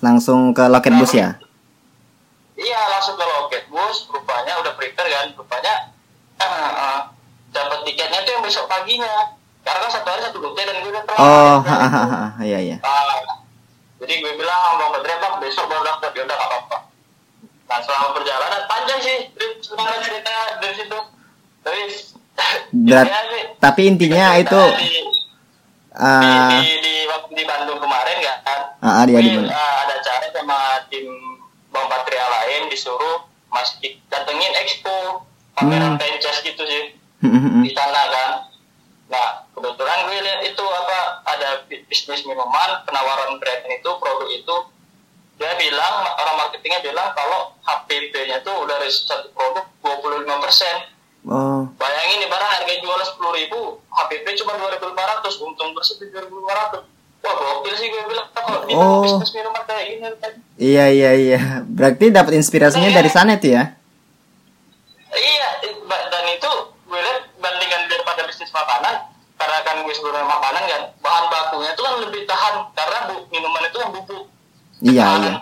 Langsung ke loket bus ya? iya langsung ke loket bus. Rupanya udah prepare kan. Rupanya eh, eh, dapat tiketnya tuh yang besok paginya. Karena kan satu hari satu rute dan gue udah telat Oh, kan. hahaha, iya iya. Ah, jadi gue bilang sama bang Badri bang. Besok baru dapat ya udah gak apa-apa. Nah selama perjalanan panjang sih sebenarnya cerita dari situ. Tapi Berat- Tapi intinya itu di, eh di, di, di, waktu di Bandung kemarin kan Ah, ah, dia di gue, Bandung. ah, ada acara sama tim Bang Patria lain disuruh masih datengin expo pameran Hmm. gitu sih hmm, hmm, hmm. di sana kan. Nah, kebetulan gue lihat itu apa ada bi- bisnis minuman, penawaran brand itu, produk itu. Dia bilang, orang marketingnya bilang kalau HPP-nya tuh udah dari satu produk 25%. Oh, Bayangin ibarat harga jual 10 ribu, HPP cuma 2.500, untung bersih 2.500. Wah, gokil sih gue bilang, kalau di Oh. bisnis minuman kayak gini tadi. iya iya iya. Berarti dapat inspirasinya dari sana itu ya? Iya, dan itu gue lihat bandingkan daripada bisnis makanan, karena kan gue sebelumnya makanan kan, bahan bakunya itu kan lebih tahan karena bu, minuman itu kan bubuk. Iya iya.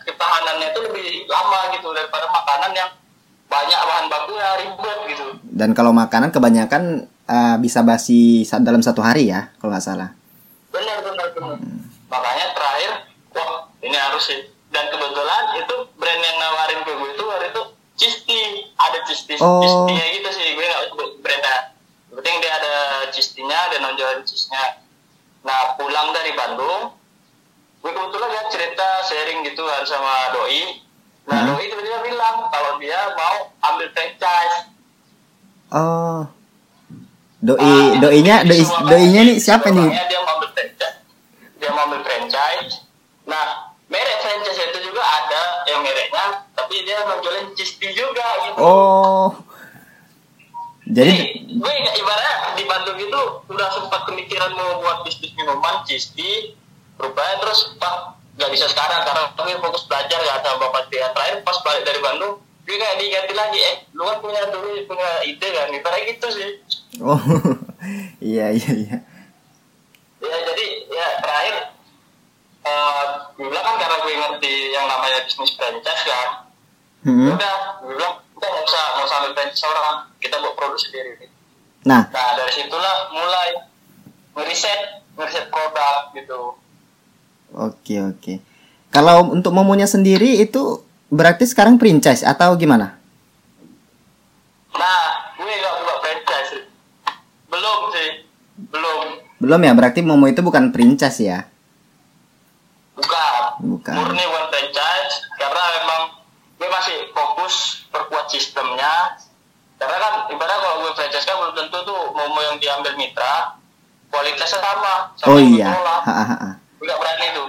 Ketahanannya itu lebih lama gitu daripada makanan yang banyak bahan bakunya ribet gitu. Dan kalau makanan kebanyakan eh, bisa basi dalam satu hari ya, kalau nggak salah. Benar benar benar. Makanya terakhir, wah ini harus sih. Dan kebetulan itu brand yang nawarin ke gue itu waktu itu Cisti, ada Cisti, Oh. Cistinya gitu sih. Gue nggak tahu brandnya. Penting dia ada Cistinya dan nonjolin Cisnya. Nah pulang dari Bandung, gue kebetulan ya cerita sharing gitu kan sama doi. Nah Hmm. doi tiba-tiba bilang kalau dia mau ambil franchise. Oh. Doi Ah, doinya doi doinya nih siapa nih? Dia mau ambil franchise. Dia mau ambil franchise. Nah, merek franchise itu juga ada yang mereknya, tapi dia menjualin Cisti juga gitu. Oh. Jadi, Jadi gue ibaratnya di Bandung itu udah sempat pemikiran mau buat bisnis minuman Cisti, rupanya terus pak nggak bisa sekarang karena gue fokus belajar ya sama bapak dia terakhir pas balik dari Bandung gue kayak diganti lagi eh lu kan punya dulu punya ide kan ibaratnya gitu sih oh. iya iya iya. ya jadi ya terakhir eh gue bilang kan karena gue ngerti yang namanya bisnis franchise kan Hmm. udah gue bilang kita nggak usah nggak usah ambil franchise orang kita buat produk sendiri Nah, nah dari situlah mulai ngeriset ngeriset produk gitu oke oke. Kalau untuk momonya sendiri itu berarti sekarang franchise atau gimana? nah gue nggak buka franchise sih. belum sih belum Belum ya, berarti momo itu bukan franchise ya? bukan Bukan. murni one franchise karena memang gue masih fokus perkuat sistemnya karena kan ibarat kalau gue franchise kan belum tentu tuh momo yang diambil mitra kualitasnya sama sama Oh iya. Ha, ha, ha. gue gak berani tuh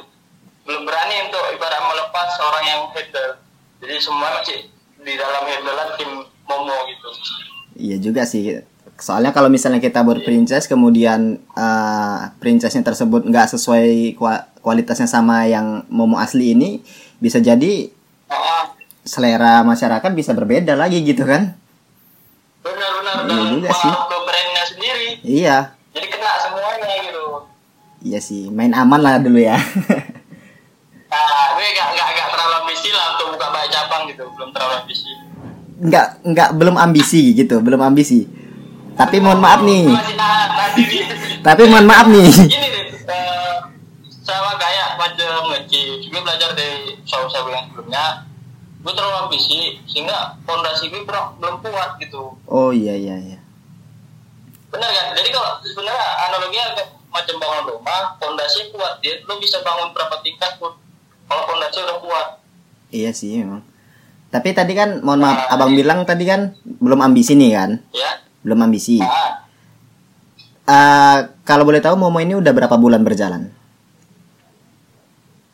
belum berani untuk ibarat melepas orang yang handle jadi semua masih di dalam handlean tim momo gitu Iya juga sih. Soalnya kalau misalnya kita buat franchise kemudian eh franchise-nya tersebut nggak sesuai kua- kualitasnya sama yang momo asli ini, bisa jadi Ah, selera masyarakat bisa berbeda lagi gitu kan? benar-benar Iya juga sih. ke brandnya sendiri Iya, jadi kena semuanya gitu iya sih. Main aman lah dulu ya. Nah, gue gak, gak, ambisi lah untuk buka banyak cabang gitu, belum terlalu ambisi. nggak nggak belum ambisi gitu, belum ambisi. Tapi mohon maaf nih. Tapi mohon maaf nih. Gini deh, eh, sama kayak macam ngeci, gue belajar dari usaha-usaha yang sebelumnya, gue terlalu ambisi, sehingga fondasi gue belum, belum kuat gitu. Oh iya iya iya. Bener kan? Jadi kalau sebenarnya analoginya macam bangun rumah, fondasi kuat, dia lo bisa bangun berapa tingkat pun. Kalau fondasi udah kuat. Iya sih memang. Tapi tadi kan mohon maaf Abang bilang tadi kan belum ambisi nih kan? Ya, Belum ambisi. nah, Eh, kalau boleh tahu Momo ini udah berapa bulan berjalan?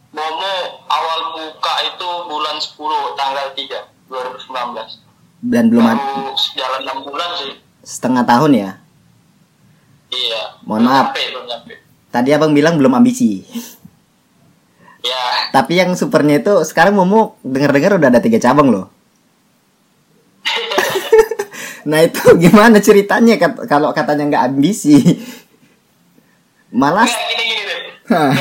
Momo awal buka itu bulan 10 tanggal 3 2019. Dan belum Baru jalan 6 bulan sih. setengah tahun ya? Iya. Mohon Belum maaf. Nyampe, belum nyampe. Tadi Abang bilang belum ambisi. Ya, Tapi yang supernya itu sekarang Momo dengar-dengar udah ada tiga cabang loh. nah itu gimana ceritanya kat- kalau katanya nggak ambisi? Malas. Gini gini deh. Hah.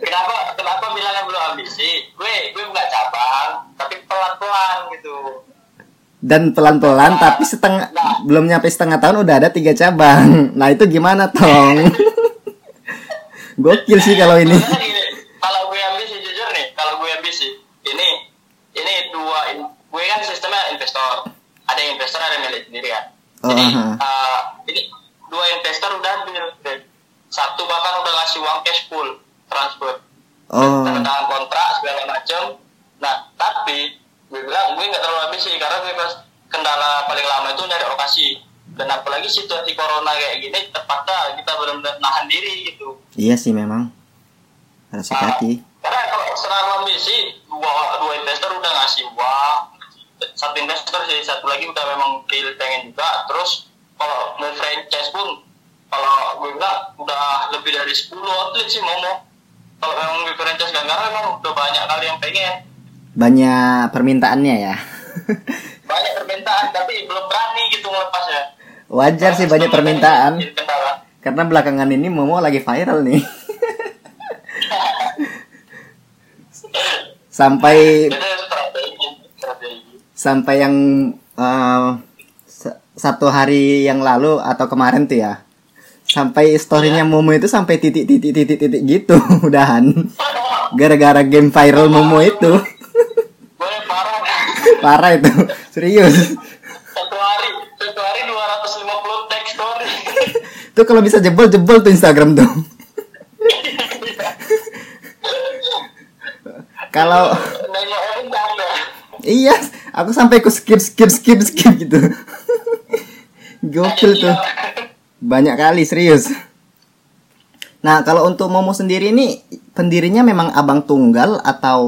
kenapa kenapa bilangnya belum ambisi? Gue gue buka cabang, tapi pelan-pelan gitu. Dan pelan-pelan tapi setengah belum nyampe setengah tahun udah ada tiga cabang. Nah itu gimana tong? Gokil sih kalau ini. Gini, kalau gue ambisi jujur nih, kalau gue ambisi, ini ini dua in- gue kan sistemnya investor. Ada yang investor, ada yang milik sendiri kan. Jadi aha. eh, ini dua investor udah ambil. Satu bahkan udah ngasih uang cash full transfer. Oh, tanda tangan kontrak segala macam. Nah, tapi gue bilang gue nggak terlalu ambisi karena gue pas kendala paling lama itu nyari lokasi. Dan apalagi situasi corona kayak gini, terpaksa kita benar-benar nahan diri gitu. iya sih memang harus hati. Karena kalau secara ambisi, dua, dua investor udah ngasih uang, satu investor sih, satu lagi udah memang deal pengen juga. Terus kalau mau franchise pun, kalau gue bilang udah lebih dari 10 outlet sih mau mau. Kalau memang gue franchise gak karena memang udah banyak kali yang pengen. Banyak permintaannya ya. Banyak permintaan, tapi belum berani gitu melepasnya. Wajar sih Karena banyak permintaan. Karena belakangan ini Momo lagi viral nih. sampai sampai yang sa- satu hari yang lalu atau kemarin tuh ya. Sampai storynya Momo itu sampai titik titik titik titik gitu udahan. Gara-gara game viral Momo itu. Parah. Parah itu. Serius. Satu hari, satu hari 250 text story. Tuh kalau bisa jebol-jebol tuh Instagram tuh. Kalau iya, aku sampai ku skip skip skip skip gitu. Gokil tuh. Banyak kali serius. Nah, kalau untuk Momo sendiri ini pendirinya memang abang tunggal atau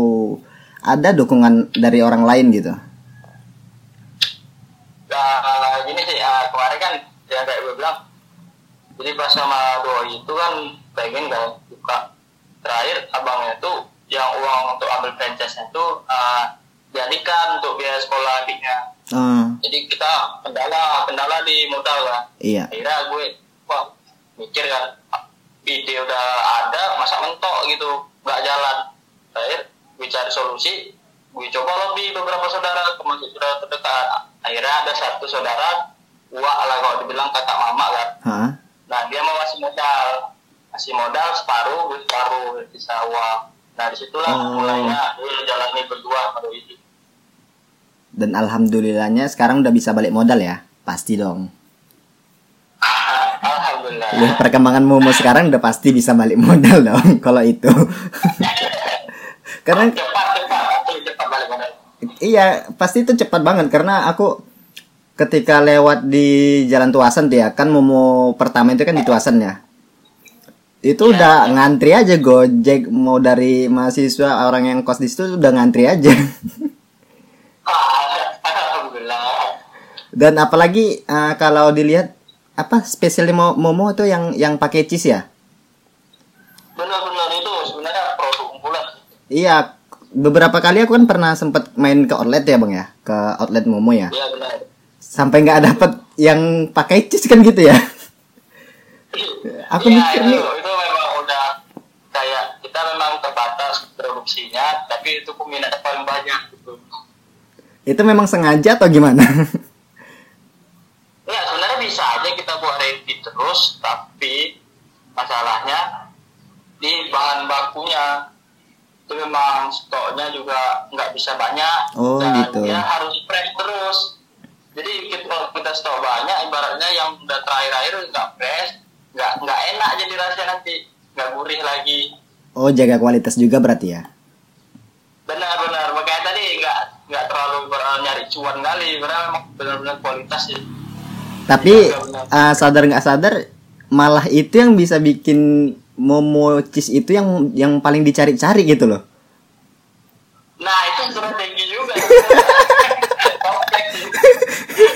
ada dukungan dari orang lain gitu? Nah, gini sih, ah, kemarin kan ya kayak gue bilang, jadi pas sama doi itu kan pengen kan buka terakhir abangnya tuh yang uang untuk ambil franchise-nya tuh ah, dialihkan untuk biaya sekolah adiknya. Hmm, Jadi kita kendala, kendala di modal kan. iya. Akhirnya gue, wah mikir kan, ide udah ada, masa mentok gitu, nggak jalan. Terakhir gue cari solusi, gue coba lobby beberapa saudara, termasuk saudara terdekat. Akhirnya ada satu saudara, wah lah kalau dibilang kakak mama kan. Nah dia mau kasih modal, kasih modal separuh, gue separuh bisa uang. Nah di situlah Oh. mulainya gue jalani berdua baru ini. Dan alhamdulillahnya sekarang udah bisa balik modal ya? Pasti dong. Alhamdulillah. Lihat perkembangan Momo sekarang udah pasti bisa balik modal dong kalau itu. karena cepat cepat, asli cepat balik modal. iya pasti itu cepat banget karena aku ketika lewat di Jalan Tuasan tuh ya kan Momo pertama itu kan di Tuasan ya. Itu udah ngantri aja Gojek mau dari mahasiswa orang yang kos di situ udah ngantri aja. Ah. Dan apalagi eh, kalau dilihat apa spesialnya Mo- Momo itu yang yang pakai cheese ya? Benar-benar itu sebenarnya produk unggulan. Iya, beberapa kali aku kan pernah sempet main ke outlet ya bang ya, ke outlet Momo ya. Iya benar. Sampai nggak dapet yang pakai cheese kan gitu ya? Aku ya, mikir itu, nih. Produksinya, tapi itu peminatnya paling banyak gitu. Itu memang sengaja atau gimana? Ya sebenarnya bisa aja kita buat ready terus, tapi masalahnya di bahan bakunya itu memang stoknya juga nggak bisa banyak Oh, dan gitu. dia harus fresh terus. Jadi kita, kita stok banyak, ibaratnya yang udah terakhir-akhir nggak fresh, nggak nggak enak jadi rasanya nanti, nggak gurih lagi. oh jaga kualitas juga berarti ya? Benar-benar, makanya tadi nggak nggak terlalu ber- nyari cuan kali, karena memang benar-benar kualitas sih. Tapi benar. eh, sadar nggak sadar malah itu yang bisa bikin Momo cheese itu yang yang paling dicari-cari gitu loh. Nah itu strategi juga.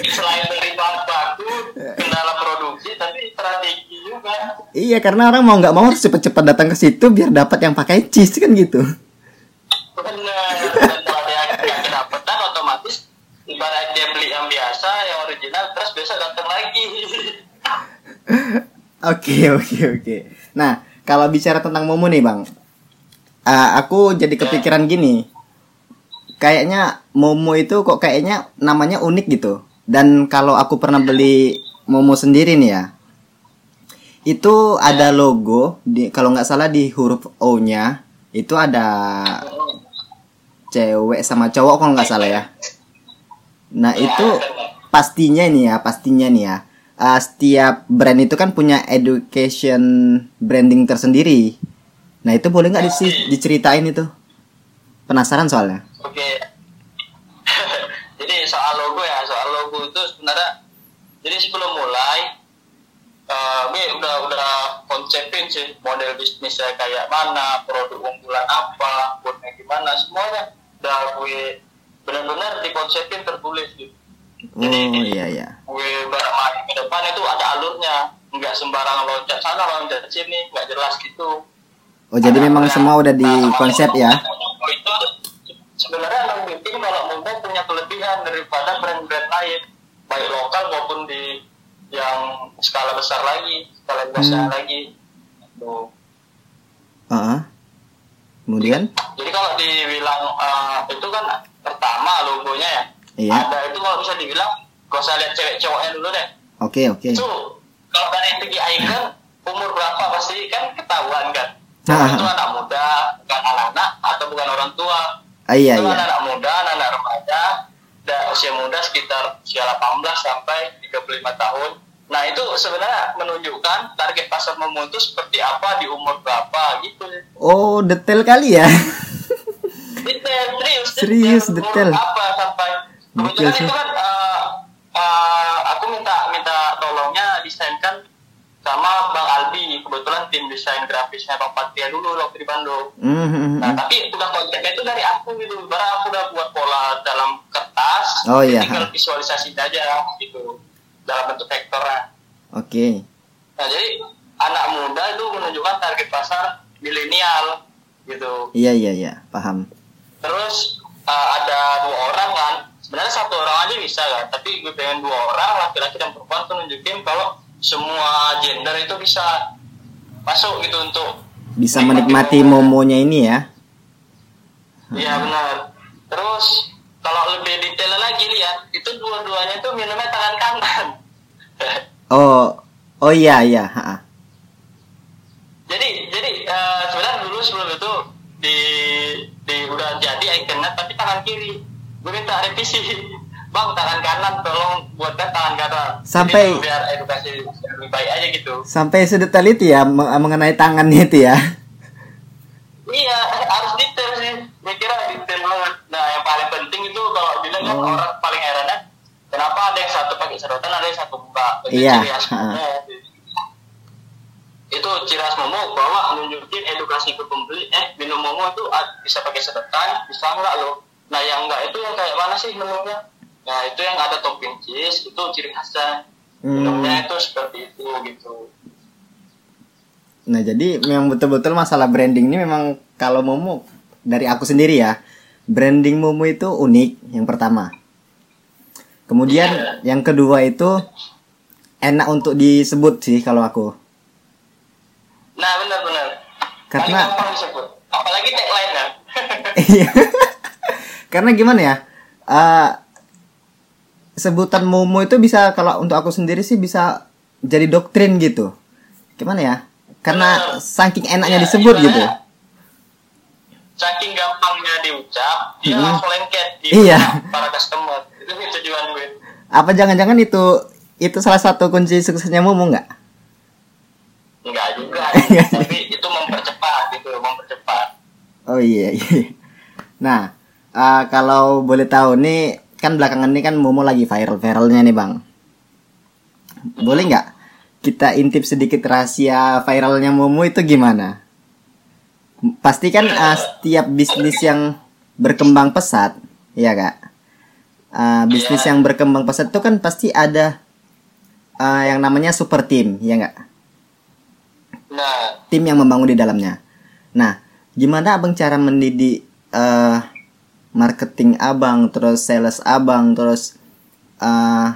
Selain dari bahan baku, kendala produksi, tapi strategi juga. Iya karena orang mau nggak mau harus cepet-cepet datang ke situ biar dapat yang pakai cheese kan gitu. Original, terus besok datang lagi. Oke oke oke. Nah kalau bicara tentang momo nih bang, uh, aku jadi kepikiran gini. Kayaknya momo itu kok kayaknya namanya unik gitu. Dan kalau aku pernah beli momo sendiri nih ya, itu ada logo di kalau nggak salah di huruf O-nya itu ada cewek sama cowok kalau nggak salah ya. Nah itu pastinya nih ya, pastinya nih ya. uh, setiap brand itu kan punya education branding tersendiri. Nah itu boleh nggak disi- diceritain itu? Penasaran soalnya. Oke. jadi soal logo ya, soal logo itu sebenarnya jadi sebelum mulai eh gue udah udah konsepin sih model bisnisnya kayak mana, produk unggulan apa, buatnya gimana, semuanya udah gue benar-benar dikonsepin tertulis gitu. Oh iya iya. gue berapa ke depan itu ada alurnya, nggak sembarang loncat sana loncat sini, nggak jelas gitu. Oh jadi memang semua udah di konsep ya? Oh, itu sebenarnya Long Meeting kalau Momo punya kelebihan daripada brand-brand lain baik lokal maupun di yang skala besar lagi skala besar Hmm. lagi Tuh. Heeh. Kemudian? jadi kalau dibilang eh, itu kan pertama logonya ya Iya. ada itu kalau bisa dibilang gak usah lihat cewek cowoknya dulu deh Oke oke. itu kalau dari segi icon umur berapa pasti kan ketahuan kan Ah, itu anak muda bukan anak-anak atau bukan orang tua Ah, iya itu iya. anak-anak muda, anak-anak remaja, dan usia muda sekitar usia 18 sampai 35 tahun. Nah itu sebenarnya menunjukkan target pasar itu seperti apa di umur berapa gitu. Oh detail kali ya. Detail, serius. Serius, Umur detail. Apa sampai kebetulan sih. itu kan eh, eh, aku minta minta tolongnya desainkan sama Bang Albi kebetulan tim desain grafisnya Bang Patria dulu waktu di Bandung. Mhm, Nah, tapi udah konsepnya itu dari aku gitu. Barang aku udah buat pola dalam kertas. Oh, iya. Tinggal visualisasi aja gitu. Dalam bentuk vektornya. Oke. Nah, jadi anak muda itu menunjukkan target pasar milenial gitu. Iya iya iya. Paham. Terus uh, ada dua orang kan. Sebenarnya satu orang aja bisa kan. Tapi gue pengen dua orang laki-laki dan perempuan tuh nunjukin kalau semua gender itu bisa masuk gitu untuk Bisa menikmati momonya ini ya. Iya benar. Terus kalau lebih detail lagi lihat, itu dua-duanya itu minumnya tangan kanan. Oh oh iya iya. ha-ha. jadi jadi eh, sebenarnya dulu sebelum itu di di udah jadi ikonnya tapi tangan kiri. Gue minta revisi. Bang tangan kanan tolong buatkan tangan kanan. Sampai- Jadi biar edukasi lebih baik aja gitu. Sampai sedetail itu ya me- mengenai tangannya itu ya. Iya, harus detail sih. Gue kira detail banget. Nah, yang paling penting itu kalau bilang kan Oh. orang paling herannya, kenapa ada yang satu pakai sedotan, ada yang satu buka. Iya. Itu ciri khas Momo bahwa nunjukin edukasi ke pembeli, eh minum Momo itu bisa pakai sedotan, bisa enggak loh. Nah, yang enggak itu yang kayak mana sih menunya? Nah, itu yang ada topping cheese, itu ciri khasnya. Hmm. Minumnya itu seperti itu gitu. Nah jadi memang betul-betul masalah branding ini memang kalau Momo dari aku sendiri ya branding Momo itu unik yang pertama. Kemudian yang kedua itu enak untuk disebut sih kalau aku. Nah, benar-benar. Karena-. Apalagi tagline ya. Iya. Karena gimana ya? eh, sebutan Momo itu bisa kalau untuk aku sendiri sih bisa jadi doktrin gitu. Gimana ya? Karena Benar. saking enaknya Iya, disebut ibaratnya gitu. Saking gampangnya diucap, dia Hmm. langsung lengket di Iya. para customer. Itu tujuan gue. Apa jangan-jangan itu itu salah satu kunci suksesnya Momo nggak? Enggak juga, tapi itu mempercepat gitu, mempercepat. Oh iya iya. Nah, eh, kalau boleh tahu nih kan belakangan ini kan Momo lagi viral-viralnya nih bang. Boleh nggak kita intip sedikit rahasia viralnya Momo itu gimana? Pasti kan eh, setiap bisnis yang berkembang pesat, ya kak. Eh, bisnis Iya. yang berkembang pesat itu kan pasti ada eh, yang namanya super team, ya nggak? nah tim yang membangun di dalamnya. Nah, gimana abang cara mendidik eh, marketing abang, terus sales abang, terus eh,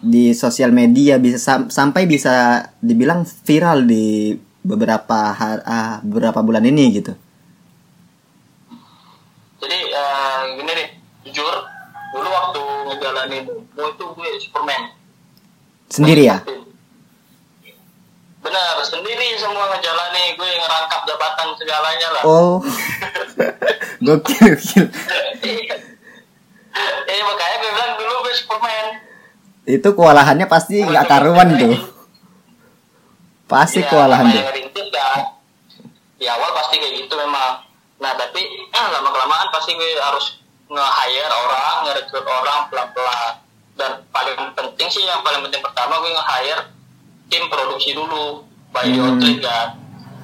di sosial media bisa sam- sampai bisa dibilang viral di beberapa har- ah, beberapa bulan ini gitu. jadi eh, gini nih jujur dulu waktu ngejalanin mau itu gue superman Sendiri ya? Benar sendiri semua ngejalani gue ngerangkap jabatan segalanya lah. Oh. gokil, gokil. eh makanya gue bilang dulu gue superman. Itu kewalahannya pasti nggak karuan tuh. Pasti Ya, kewalahan kan di awal pasti kayak gitu memang. Nah tapi lama kelamaan pasti gue harus nge-hire orang nge-recruit orang pelan-pelan dan paling penting sih yang paling penting pertama gue nge-hire tim produksi dulu by Hmm. outlet kan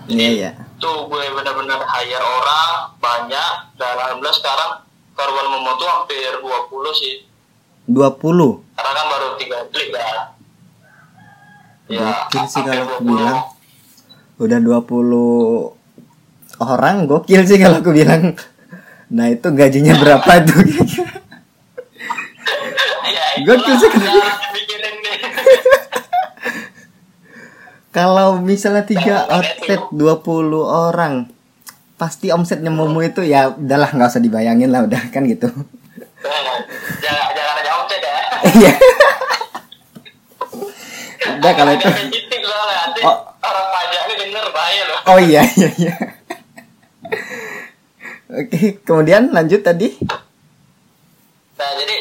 Iya, iya. tuh gue benar-benar hire orang banyak dan alhamdulillah sekarang karyawan Momo tuh hampir 20 sih 20. karena kan baru tiga klik kan Gokil sih hampir kalau aku 20. bilang. Udah 20 orang gokil sih kalau aku bilang. Nah, itu gajinya berapa tuh ya, Gokil sih. yang harus dipikirin nih Kalau misalnya tiga outlet 20 orang, pasti omsetnya Momo itu ya udahlah nggak usah dibayangin lah udah kan gitu. jangan jangan ada omset ya Iya. udah kalau itu. Oh. orang denger bahaya loh Oh iya iya iya. Oke, kemudian lanjut tadi. nah jadi